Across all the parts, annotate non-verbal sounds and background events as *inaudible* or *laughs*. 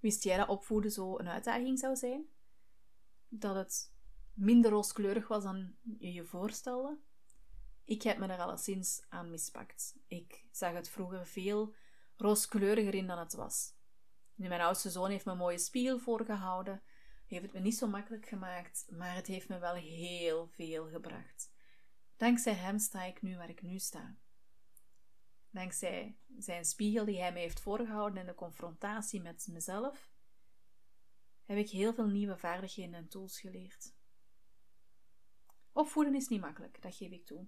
Wist jij dat opvoeden zo een uitdaging zou zijn? Dat het minder rooskleurig was dan je je voorstelde? Ik heb me er alleszins aan mispakt. Ik zag het vroeger veel rooskleuriger in dan het was. Mijn oudste zoon heeft me een mooie spiegel voorgehouden, heeft het me niet zo makkelijk gemaakt, maar het heeft me wel heel veel gebracht. Dankzij hem sta ik nu waar ik nu sta. Dankzij zijn spiegel die hij me heeft voorgehouden in de confrontatie met mezelf, heb ik heel veel nieuwe vaardigheden en tools geleerd. Opvoeden is niet makkelijk, dat geef ik toe.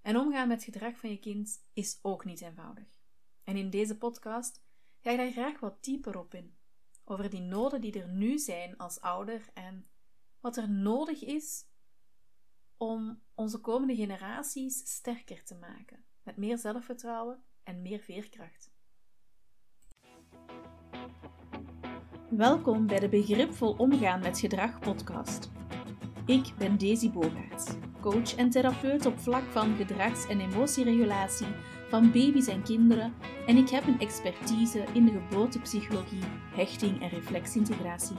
En omgaan met gedrag van je kind is ook niet eenvoudig. En in deze podcast ga ik daar graag wat dieper op in. Over die noden die er nu zijn als ouder en wat er nodig is om onze komende generaties sterker te maken, met meer zelfvertrouwen en meer veerkracht. Welkom bij de Begripvol Omgaan met Gedrag podcast. Ik ben Daisy Bogaerts, coach en therapeut op vlak van gedrags- en emotieregulatie van baby's en kinderen en ik heb een expertise in de geboortepsychologie, hechting en reflexintegratie.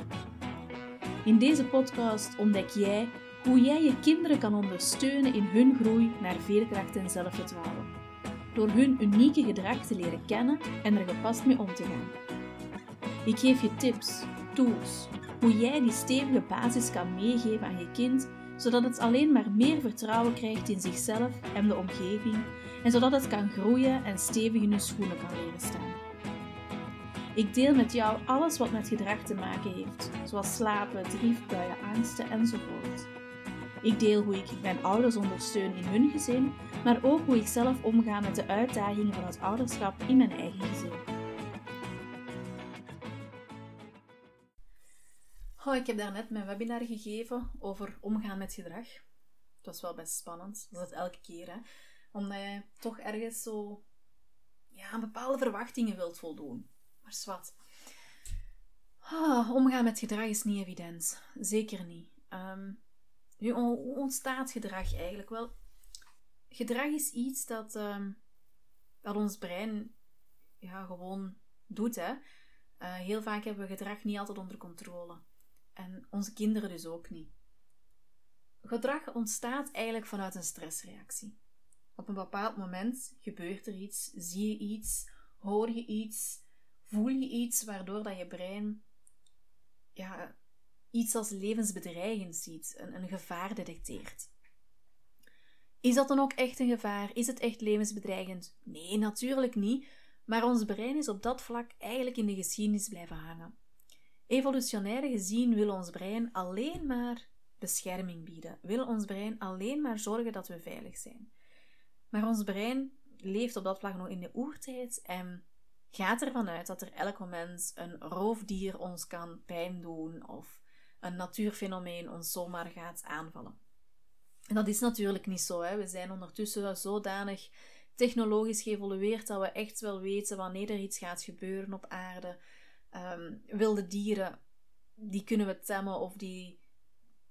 In deze podcast ontdek jij hoe jij je kinderen kan ondersteunen in hun groei naar veerkracht en zelfvertrouwen. Door hun unieke gedrag te leren kennen en er gepast mee om te gaan. Ik geef je tips, tools, hoe jij die stevige basis kan meegeven aan je kind, zodat het alleen maar meer vertrouwen krijgt in zichzelf en de omgeving, en zodat het kan groeien en stevig in hun schoenen kan leren staan. Ik deel met jou alles wat met gedrag te maken heeft, zoals slapen, driefbuien, angsten enzovoort. Ik deel hoe ik mijn ouders ondersteun in hun gezin, maar ook hoe ik zelf omga met de uitdagingen van het ouderschap in mijn eigen gezin. Ik heb daarnet mijn webinar gegeven over omgaan met gedrag. Het was wel best spannend, dat is elke keer, hè? omdat je toch ergens zo ja, bepaalde verwachtingen wilt voldoen. Maar zwart. Ah, omgaan met gedrag is niet evident. Zeker niet. Um, nu, hoe ontstaat gedrag eigenlijk? Wel, gedrag is iets dat, um, ons brein ja, gewoon doet. Hè? Uh, heel vaak hebben we gedrag niet altijd onder controle. En onze kinderen dus ook niet. Gedrag ontstaat eigenlijk vanuit een stressreactie. Op een bepaald moment gebeurt er iets, zie je iets, hoor je iets, voel je iets, waardoor dat je brein ja, iets als levensbedreigend ziet, een, een gevaar detecteert. Is dat dan ook echt een gevaar? Is het echt levensbedreigend? Nee, natuurlijk niet. Maar ons brein is op dat vlak eigenlijk in de geschiedenis blijven hangen. Evolutionair gezien wil ons brein alleen maar bescherming bieden, wil ons brein alleen maar zorgen dat we veilig zijn. Maar ons brein leeft op dat vlak nog in de oertijd en gaat ervan uit dat er elk moment een roofdier ons kan pijn doen of een natuurfenomeen ons zomaar gaat aanvallen. En dat is natuurlijk niet zo. Hè. We zijn ondertussen zodanig technologisch geëvolueerd dat we echt wel weten wanneer er iets gaat gebeuren op aarde. Ehm, wilde dieren, die kunnen we temmen of die,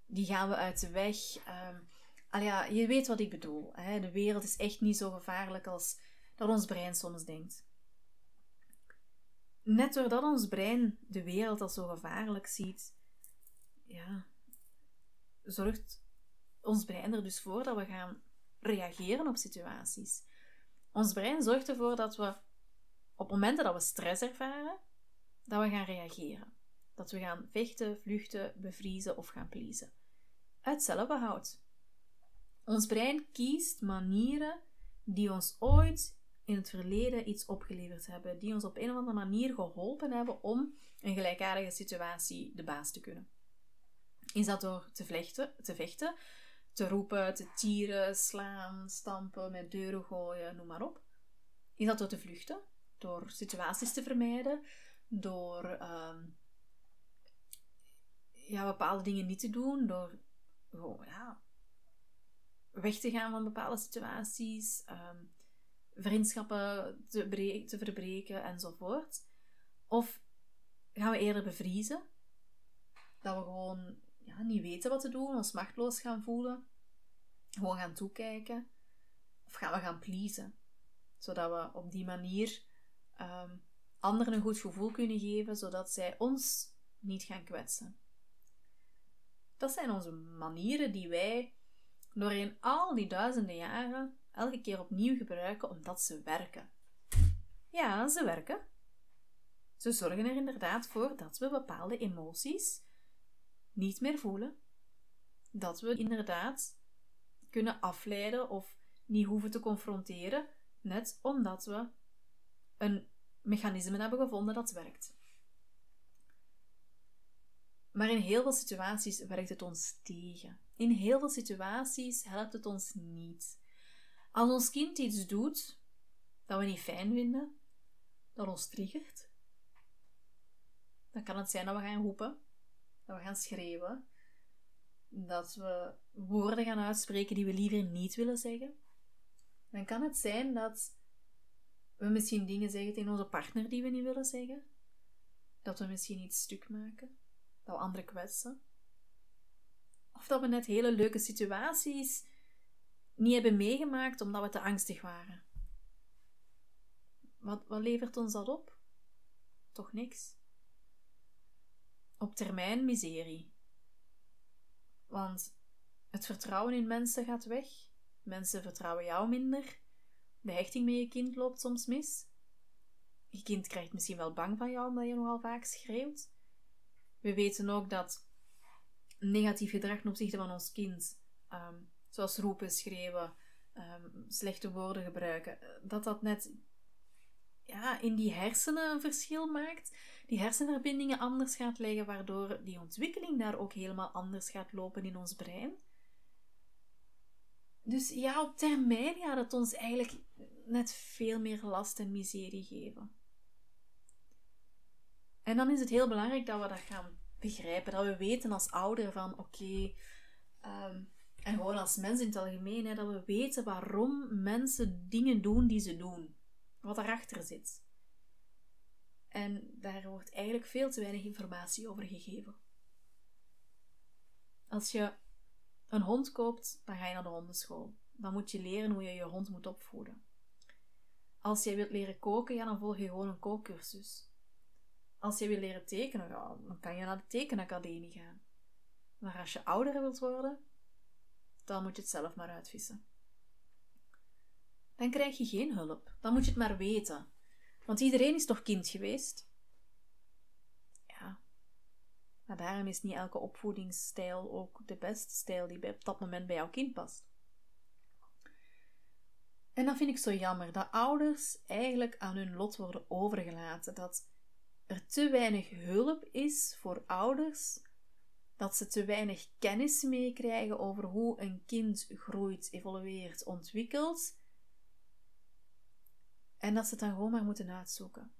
die gaan we uit de weg. Um, ja, je weet wat ik bedoel. Hè? De wereld is echt niet zo gevaarlijk als dat ons brein soms denkt. Net doordat ons brein de wereld als zo gevaarlijk ziet, ja, zorgt ons brein er dus voor dat we gaan reageren op situaties. Ons brein zorgt ervoor dat we op momenten dat we stress ervaren, dat we gaan reageren. Dat we gaan vechten, vluchten, bevriezen of gaan pleasen. Uit zelfbehoud. Ons brein kiest manieren die ons ooit in het verleden iets opgeleverd hebben, die ons op een of andere manier geholpen hebben om een gelijkaardige situatie de baas te kunnen. Is dat door te, vlechten, te vechten, te roepen, te tieren, slaan, stampen, met deuren gooien, noem maar op? Is dat door te vluchten, door situaties te vermijden, door ehm, ja, bepaalde dingen niet te doen, door gewoon, ja, weg te gaan van bepaalde situaties, um, vriendschappen te, te verbreken enzovoort? Of gaan we eerder bevriezen? Dat we gewoon ja, niet weten wat te doen, ons machteloos gaan voelen, gewoon gaan toekijken? Of gaan we gaan pleasen? Zodat we op die manier um, anderen een goed gevoel kunnen geven, zodat zij ons niet gaan kwetsen. Dat zijn onze manieren die wij doorheen al die duizenden jaren elke keer opnieuw gebruiken omdat ze werken. Ja, ze werken. Ze zorgen er inderdaad voor dat we bepaalde emoties niet meer voelen. Dat we inderdaad kunnen afleiden of niet hoeven te confronteren, net omdat we een mechanisme hebben gevonden dat werkt. Maar in heel veel situaties werkt het ons tegen. In heel veel situaties helpt het ons niet. Als ons kind iets doet dat we niet fijn vinden, dat ons triggert, dan kan het zijn dat we gaan roepen, dat we gaan schreeuwen, dat we woorden gaan uitspreken die we liever niet willen zeggen. Dan kan het zijn dat we misschien dingen zeggen tegen onze partner die we niet willen zeggen, dat we misschien iets stuk maken, dat we anderen kwetsen. Of dat we net hele leuke situaties niet hebben meegemaakt omdat we te angstig waren. Wat, wat levert ons dat op? Toch niks. Op termijn miserie. Want het vertrouwen in mensen gaat weg. Mensen vertrouwen jou minder. De hechting met je kind loopt soms mis. Je kind krijgt misschien wel bang van jou omdat je nogal vaak schreeuwt. We weten ook dat negatief gedrag ten opzichte van ons kind, ehm, zoals roepen, schreeuwen, ehm, slechte woorden gebruiken, dat dat net ja, in die hersenen een verschil maakt, die hersenverbindingen anders gaat leggen, waardoor die ontwikkeling daar ook helemaal anders gaat lopen in ons brein. Dus ja, op termijn gaat het ons eigenlijk net veel meer last en miserie geven. En dan is het heel belangrijk dat we dat gaan begrijpen. Dat we weten als ouder van oké, ehm, en gewoon als mens in het algemeen, hè, dat we weten waarom mensen dingen doen die ze doen. Wat erachter zit. En daar wordt eigenlijk veel te weinig informatie over gegeven. Als je een hond koopt, dan ga je naar de hondenschool. Dan moet je leren hoe je je hond moet opvoeden. Als jij wilt leren koken, dan volg je gewoon een kookcursus. Als je wil leren tekenen, dan kan je naar de tekenacademie gaan. Maar als je ouder wilt worden, dan moet je het zelf maar uitvissen. Dan krijg je geen hulp. Dan moet je het maar weten. Want iedereen is toch kind geweest? Ja. Maar daarom is niet elke opvoedingsstijl ook de beste stijl die op dat moment bij jouw kind past. En dat vind ik zo jammer, dat ouders eigenlijk aan hun lot worden overgelaten. Dat er te weinig hulp is voor ouders, dat ze te weinig kennis meekrijgen over hoe een kind groeit, evolueert, ontwikkelt, en dat ze het dan gewoon maar moeten uitzoeken.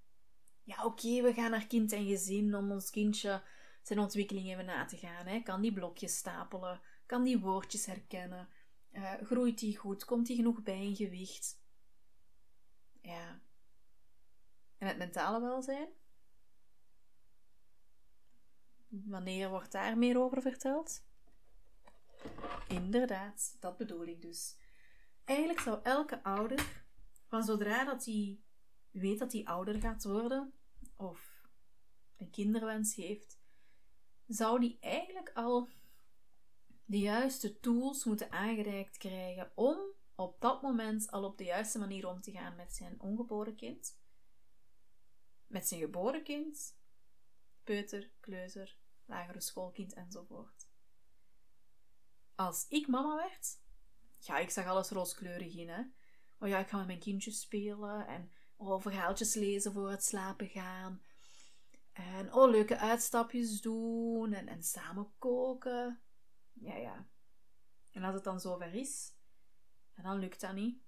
Ja, oké, we gaan naar kind en gezin om ons kindje zijn ontwikkeling even na te gaan. Hè. Kan die blokjes stapelen? Kan die woordjes herkennen? Uh, groeit die goed? Komt die genoeg bij in gewicht? Ja. En het mentale welzijn? Wanneer wordt daar meer over verteld? Inderdaad, dat bedoel ik dus. Eigenlijk zou elke ouder, van zodra dat hij weet dat hij ouder gaat worden, of een kinderwens heeft, zou die eigenlijk al de juiste tools moeten aangereikt krijgen om op dat moment al op de juiste manier om te gaan met zijn ongeboren kind, met zijn geboren kind, peuter, kleuter, lagere schoolkind enzovoort. Als ik mama werd, ja, ik zag alles rooskleurig in, hè. Oh ja, ik ga met mijn kindjes spelen en oh, verhaaltjes lezen voor het slapen gaan. En oh, leuke uitstapjes doen en, en samen koken. Ja, ja. En als het dan zover is, en dan lukt dat niet.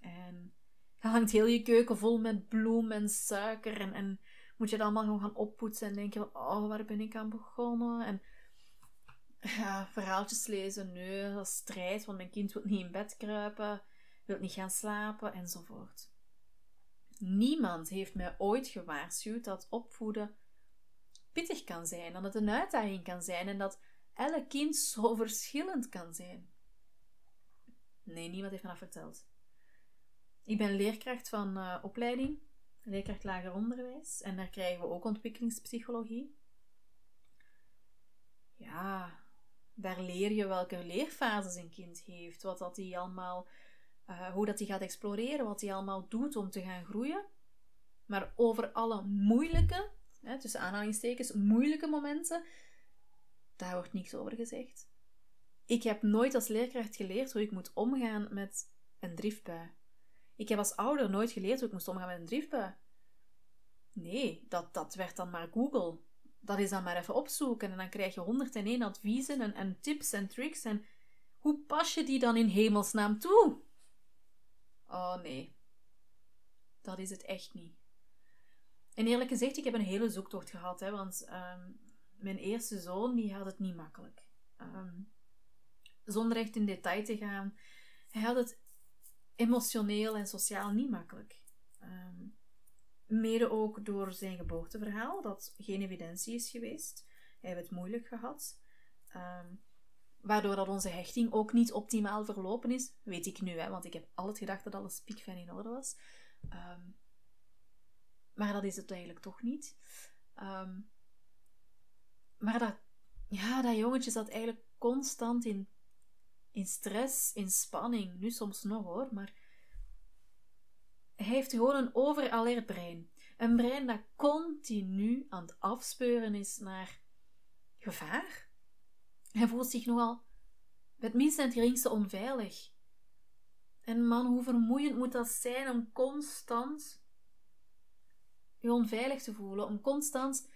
En dan hangt heel je keuken vol met bloem en suiker en, en moet je het allemaal gewoon gaan oppoetsen en denken: oh, waar ben ik aan begonnen? En ja, verhaaltjes lezen, nee, dat is strijd, want mijn kind wil niet in bed kruipen, wil niet gaan slapen enzovoort. Niemand heeft mij ooit gewaarschuwd dat opvoeden pittig kan zijn, dat het een uitdaging kan zijn en dat elk kind zo *laughs* verschillend kan zijn. Nee, niemand heeft me dat verteld. Ik ben leerkracht van uh, opleiding leerkracht lager onderwijs. En daar krijgen we ook ontwikkelingspsychologie. Ja, daar leer je welke leerfases een kind heeft, wat dat hij allemaal, uh, hoe dat hij gaat exploreren, wat hij allemaal doet om te gaan groeien. Maar over alle moeilijke, hè, tussen aanhalingstekens, moeilijke momenten, daar wordt niks over gezegd. Ik heb nooit als leerkracht geleerd hoe ik moet omgaan met een driftbui. Ik heb als ouder nooit geleerd hoe ik moest omgaan met een driftbui. Nee, dat, dat werd dan maar Google. Dat is dan maar even opzoeken en dan krijg je 101 adviezen en, en tips en tricks. En hoe pas je die dan in hemelsnaam toe? Oh nee, dat is het echt niet. En eerlijk gezegd, ik heb een hele zoektocht gehad, hè, want ehm, mijn eerste zoon die had het niet makkelijk. Ehm, zonder echt in detail te gaan, hij had het emotioneel en sociaal niet makkelijk. Um, mede ook door zijn geboorteverhaal, dat geen evidentie is geweest. Hij heeft het moeilijk gehad. Waardoor dat onze hechting ook niet optimaal verlopen is, weet ik nu, hè, want ik heb altijd gedacht dat alles piekfijn in orde was. Maar dat is het eigenlijk toch niet. Ehm, maar dat, ja, dat jongetje zat eigenlijk constant in, in stress, in spanning. Nu soms nog hoor, maar hij heeft gewoon een overalert brein. Een brein dat continu aan het afspeuren is naar gevaar. Hij voelt zich nogal het minste en het geringste onveilig. En man, hoe vermoeiend moet dat zijn om constant je onveilig te voelen, om constant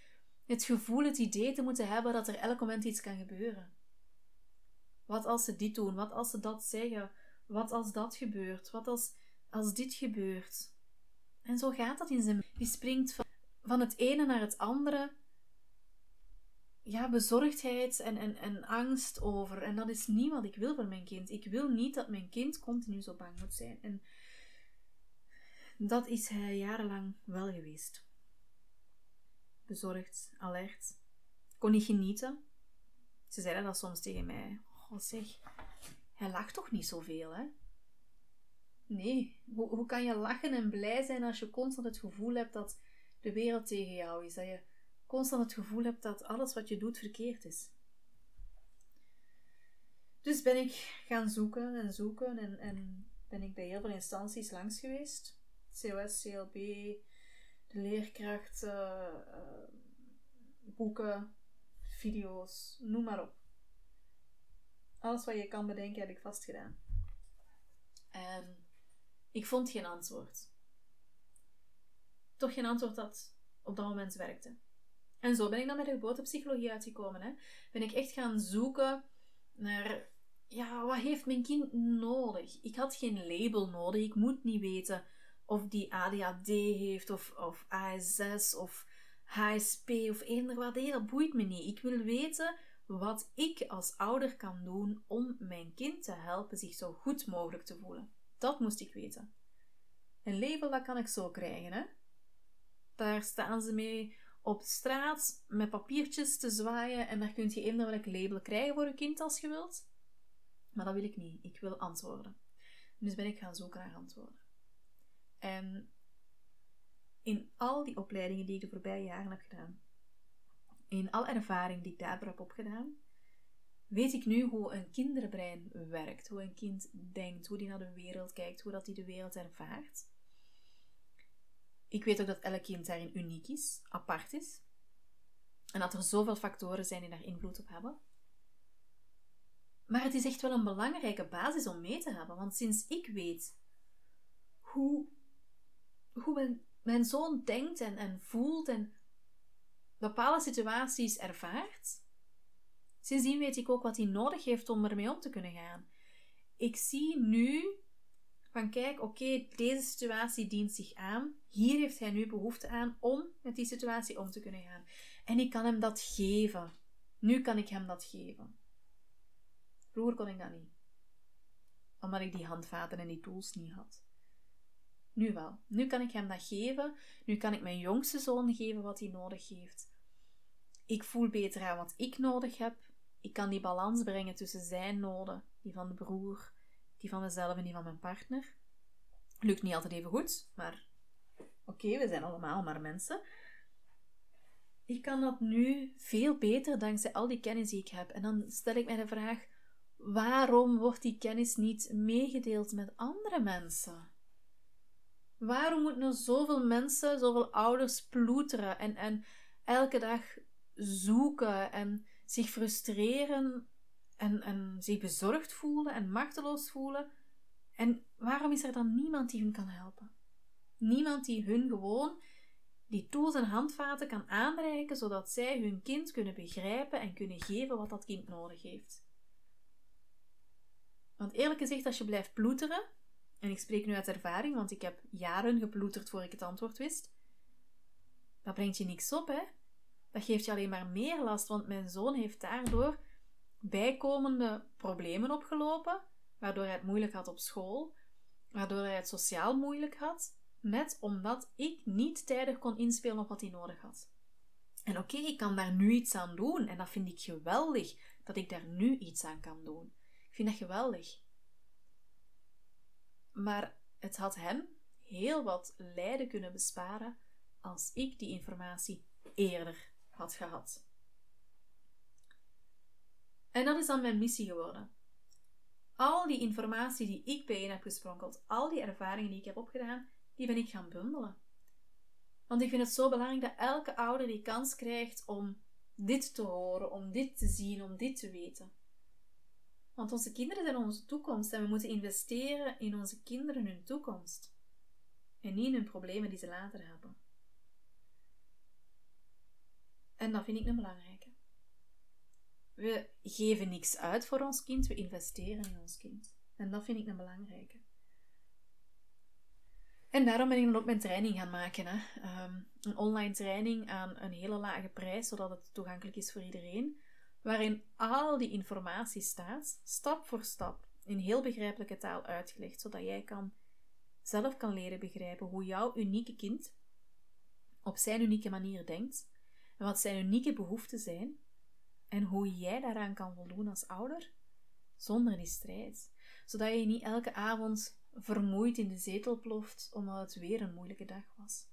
het gevoel, het idee te moeten hebben dat er elk moment iets kan gebeuren. Wat als ze dit doen? Wat als ze dat zeggen? Wat als dat gebeurt? Wat als, als dit gebeurt? En zo gaat dat in zijn. Die springt van, van het ene naar het andere. Ja, bezorgdheid en, en, en angst over. En dat is niet wat ik wil voor mijn kind. Ik wil niet dat mijn kind continu zo bang moet zijn. En dat is hij jarenlang wel geweest. Bezorgd, alert, kon niet genieten. Ze zeiden dat soms tegen mij. Oh zeg, hij lacht toch niet zoveel, hè? Nee, hoe, hoe kan je lachen en blij zijn als je constant het gevoel hebt dat de wereld tegen jou is? Dat je constant het gevoel hebt dat alles wat je doet verkeerd is. Dus ben ik gaan zoeken en zoeken en, en ben ik bij heel veel instanties langs geweest. COS, CLB, de leerkracht, uh, boeken, video's, noem maar op. Alles wat je kan bedenken heb ik vastgedaan. En ik vond geen antwoord. Toch geen antwoord dat op dat moment werkte. En zo ben ik dan met de geboortepsychologie uitgekomen. Hè. Ben ik echt gaan zoeken naar, ja, wat heeft mijn kind nodig? Ik had geen label nodig. Ik moet niet weten of die ADHD heeft, of, of ASS, of HSP, of eender wat. Nee, dat boeit me niet. Ik wil weten wat ik als ouder kan doen om mijn kind te helpen zich zo goed mogelijk te voelen. Dat moest ik weten. Een label, dat kan ik zo krijgen, hè. Daar staan ze mee op straat met papiertjes te zwaaien en daar kun je eender welk label krijgen voor je kind als je wilt. Maar dat wil ik niet. Ik wil antwoorden. Dus ben ik gaan zoeken naar antwoorden. En in al die opleidingen die ik de voorbije jaren heb gedaan, in alle ervaring die ik daarvoor heb opgedaan, weet ik nu hoe een kinderbrein werkt, hoe een kind denkt, hoe die naar de wereld kijkt, hoe dat hij de wereld ervaart. Ik weet ook dat elk kind daarin uniek is, apart is. En dat er zoveel factoren zijn die daar invloed op hebben. Maar het is echt wel een belangrijke basis om mee te hebben, want sinds ik weet hoe hoe mijn, mijn zoon denkt en, en voelt en bepaalde situaties ervaart. Sindsdien weet ik ook wat hij nodig heeft om ermee om te kunnen gaan. Ik zie nu van kijk, oké, deze situatie dient zich aan. Hier heeft hij nu behoefte aan om met die situatie om te kunnen gaan. En ik kan hem dat geven. Nu kan ik hem dat geven. Vroeger kon ik dat niet. Omdat ik die handvaten en die tools niet had. Nu wel. Nu kan ik hem dat geven. Nu kan ik mijn jongste zoon geven wat hij nodig heeft. Ik voel beter aan wat ik nodig heb. Ik kan die balans brengen tussen zijn noden, die van de broer, die van mezelf en die van mijn partner. Lukt niet altijd even goed, maar Oké, we zijn allemaal maar mensen. Ik kan dat nu veel beter dankzij al die kennis die ik heb. En dan stel ik mij de vraag: waarom wordt die kennis niet meegedeeld met andere mensen? Waarom moeten er zoveel mensen, zoveel ouders ploeteren en, en elke dag zoeken en zich frustreren en, en zich bezorgd voelen en machteloos voelen? En waarom is er dan niemand die hun kan helpen? Niemand die hun gewoon die tools en handvaten kan aanreiken, zodat zij hun kind kunnen begrijpen en kunnen geven wat dat kind nodig heeft. Want eerlijk gezegd, als je blijft ploeteren, en ik spreek nu uit ervaring, want ik heb jaren geploeterd voor ik het antwoord wist, dat brengt je niks op, hè? Dat geeft je alleen maar meer last, want mijn zoon heeft daardoor bijkomende problemen opgelopen, waardoor hij het moeilijk had op school, waardoor hij het sociaal moeilijk had, net omdat ik niet tijdig kon inspelen op wat hij nodig had. En oké, ik kan daar nu iets aan doen en dat vind ik geweldig dat ik daar nu iets aan kan doen. Ik vind dat geweldig. Maar het had hem heel wat lijden kunnen besparen als ik die informatie eerder had gehad. En dat is dan mijn missie geworden. Al die informatie die ik bijeen heb gespronkeld, al die ervaringen die ik heb opgedaan, die ben ik gaan bundelen. Want ik vind het zo belangrijk dat elke ouder die kans krijgt om dit te horen, om dit te zien, om dit te weten. Want onze kinderen zijn onze toekomst en we moeten investeren in onze kinderen hun toekomst. En niet in hun problemen die ze later hebben. En dat vind ik een belangrijke. We geven niks uit voor ons kind, we investeren in ons kind. En dat vind ik een belangrijke. En daarom ben ik dan ook mijn training gaan maken. Hè. Ehm, een online training aan een hele lage prijs, zodat het toegankelijk is voor iedereen. Waarin al die informatie staat, stap voor stap, in heel begrijpelijke taal uitgelegd, zodat jij kan, zelf kan leren begrijpen hoe jouw unieke kind op zijn unieke manier denkt en wat zijn unieke behoeften zijn en hoe jij daaraan kan voldoen als ouder zonder die strijd. Zodat je niet elke avond vermoeid in de zetel ploft omdat het weer een moeilijke dag was.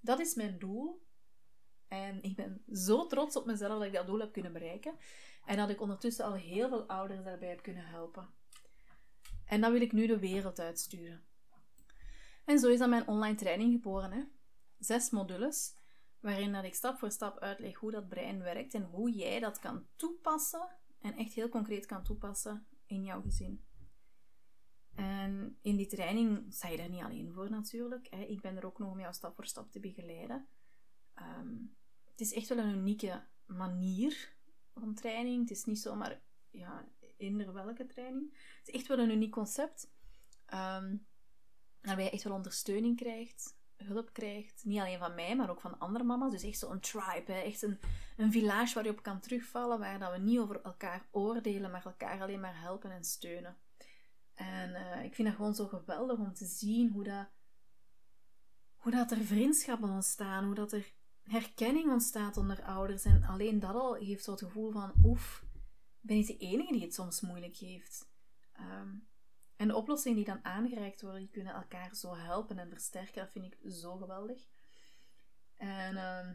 Dat is mijn doel. En ik ben zo trots op mezelf dat ik dat doel heb kunnen bereiken. En dat ik ondertussen al heel veel ouders daarbij heb kunnen helpen. En dat wil ik nu de wereld uitsturen. En zo is dan mijn online training geboren. Hè? Zes modules, waarin dat ik stap voor stap uitleg hoe dat brein werkt en hoe jij dat kan toepassen en echt heel concreet kan toepassen in jouw gezin. En in die training sta je daar niet alleen voor natuurlijk. Hè. Ik ben er ook nog om jou stap voor stap te begeleiden. Ehm, het is echt wel een unieke manier van training. Het is niet zomaar ja, eender welke training. Het is echt wel een uniek concept. Um, waarbij je echt wel ondersteuning krijgt, hulp krijgt. Niet alleen van mij, maar ook van andere mama's. Dus echt zo'n tribe, hè. echt een, een village waar je op kan terugvallen, waar dat we niet over elkaar oordelen, maar elkaar alleen maar helpen en steunen. En uh, ik vind dat gewoon zo geweldig om te zien hoe dat, hoe dat er vriendschappen ontstaan, hoe dat er herkenning ontstaat onder ouders. En alleen dat al geeft zo het gevoel van, oef, ben ik de enige die het soms moeilijk heeft. Um, en de oplossingen die dan aangereikt worden, die kunnen elkaar zo helpen en versterken. Dat vind ik zo geweldig. En uh,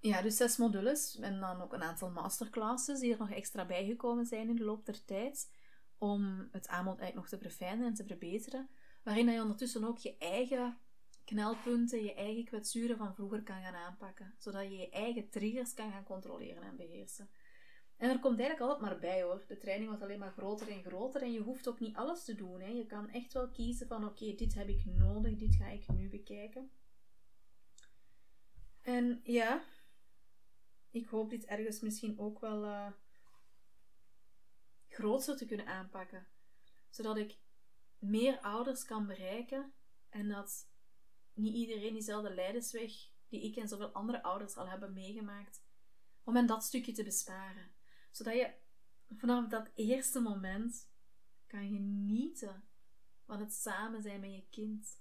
ja, dus zes modules en dan ook een aantal masterclasses die er nog extra bijgekomen zijn in de loop der tijd om het aanbod eigenlijk nog te verfijnen en te verbeteren. Waarin je ondertussen ook je eigen knelpunten, je eigen kwetsuren van vroeger kan gaan aanpakken. Zodat je je eigen triggers kan gaan controleren en beheersen. En er komt eigenlijk altijd maar bij hoor. De training wordt alleen maar groter en groter en je hoeft ook niet alles te doen. Hè. Je kan echt wel kiezen van oké, dit heb ik nodig, dit ga ik nu bekijken. En ja, ik hoop dit ergens misschien ook wel uh, groter te kunnen aanpakken. Zodat ik meer ouders kan bereiken en dat niet iedereen diezelfde lijdensweg die ik en zoveel andere ouders al hebben meegemaakt, om hen dat stukje te besparen. Zodat je vanaf dat eerste moment kan genieten van het samen zijn met je kind.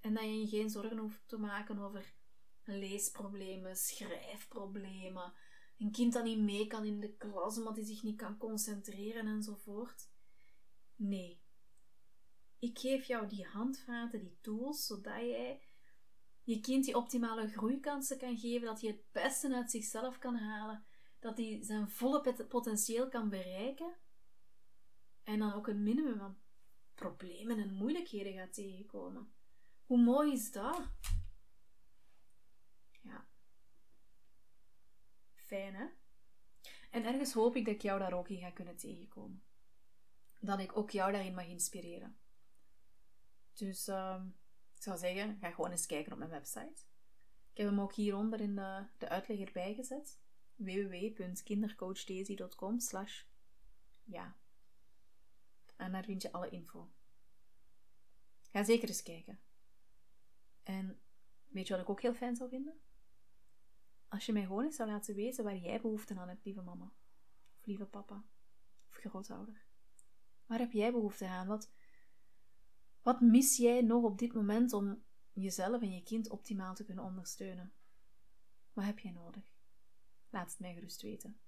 En dat je je geen zorgen hoeft te maken over leesproblemen, schrijfproblemen, een kind dat niet mee kan in de klas omdat hij zich niet kan concentreren enzovoort. Nee. Ik geef jou die handvaten, die tools, zodat jij je kind die optimale groeikansen kan geven, dat hij het beste uit zichzelf kan halen, dat hij zijn volle potentieel kan bereiken en dan ook een minimum van problemen en moeilijkheden gaat tegenkomen. Hoe mooi is dat? Ja. Fijn, hè? En ergens hoop ik dat ik jou daar ook in ga kunnen tegenkomen. Dat ik ook jou daarin mag inspireren. Dus uh, ik zou zeggen, ga gewoon eens kijken op mijn website. Ik heb hem ook hieronder in de, de uitleg erbij gezet. www.kindercoachdaisy.com slash ja. En daar vind je alle info. Ga zeker eens kijken. En weet je wat ik ook heel fijn zou vinden? Als je mij gewoon eens zou laten weten waar jij behoefte aan hebt, lieve mama. Of lieve papa. Of grootouder. Waar heb jij behoefte aan? Wat, wat mis jij nog op dit moment om jezelf en je kind optimaal te kunnen ondersteunen? Wat heb jij nodig? Laat het mij gerust weten.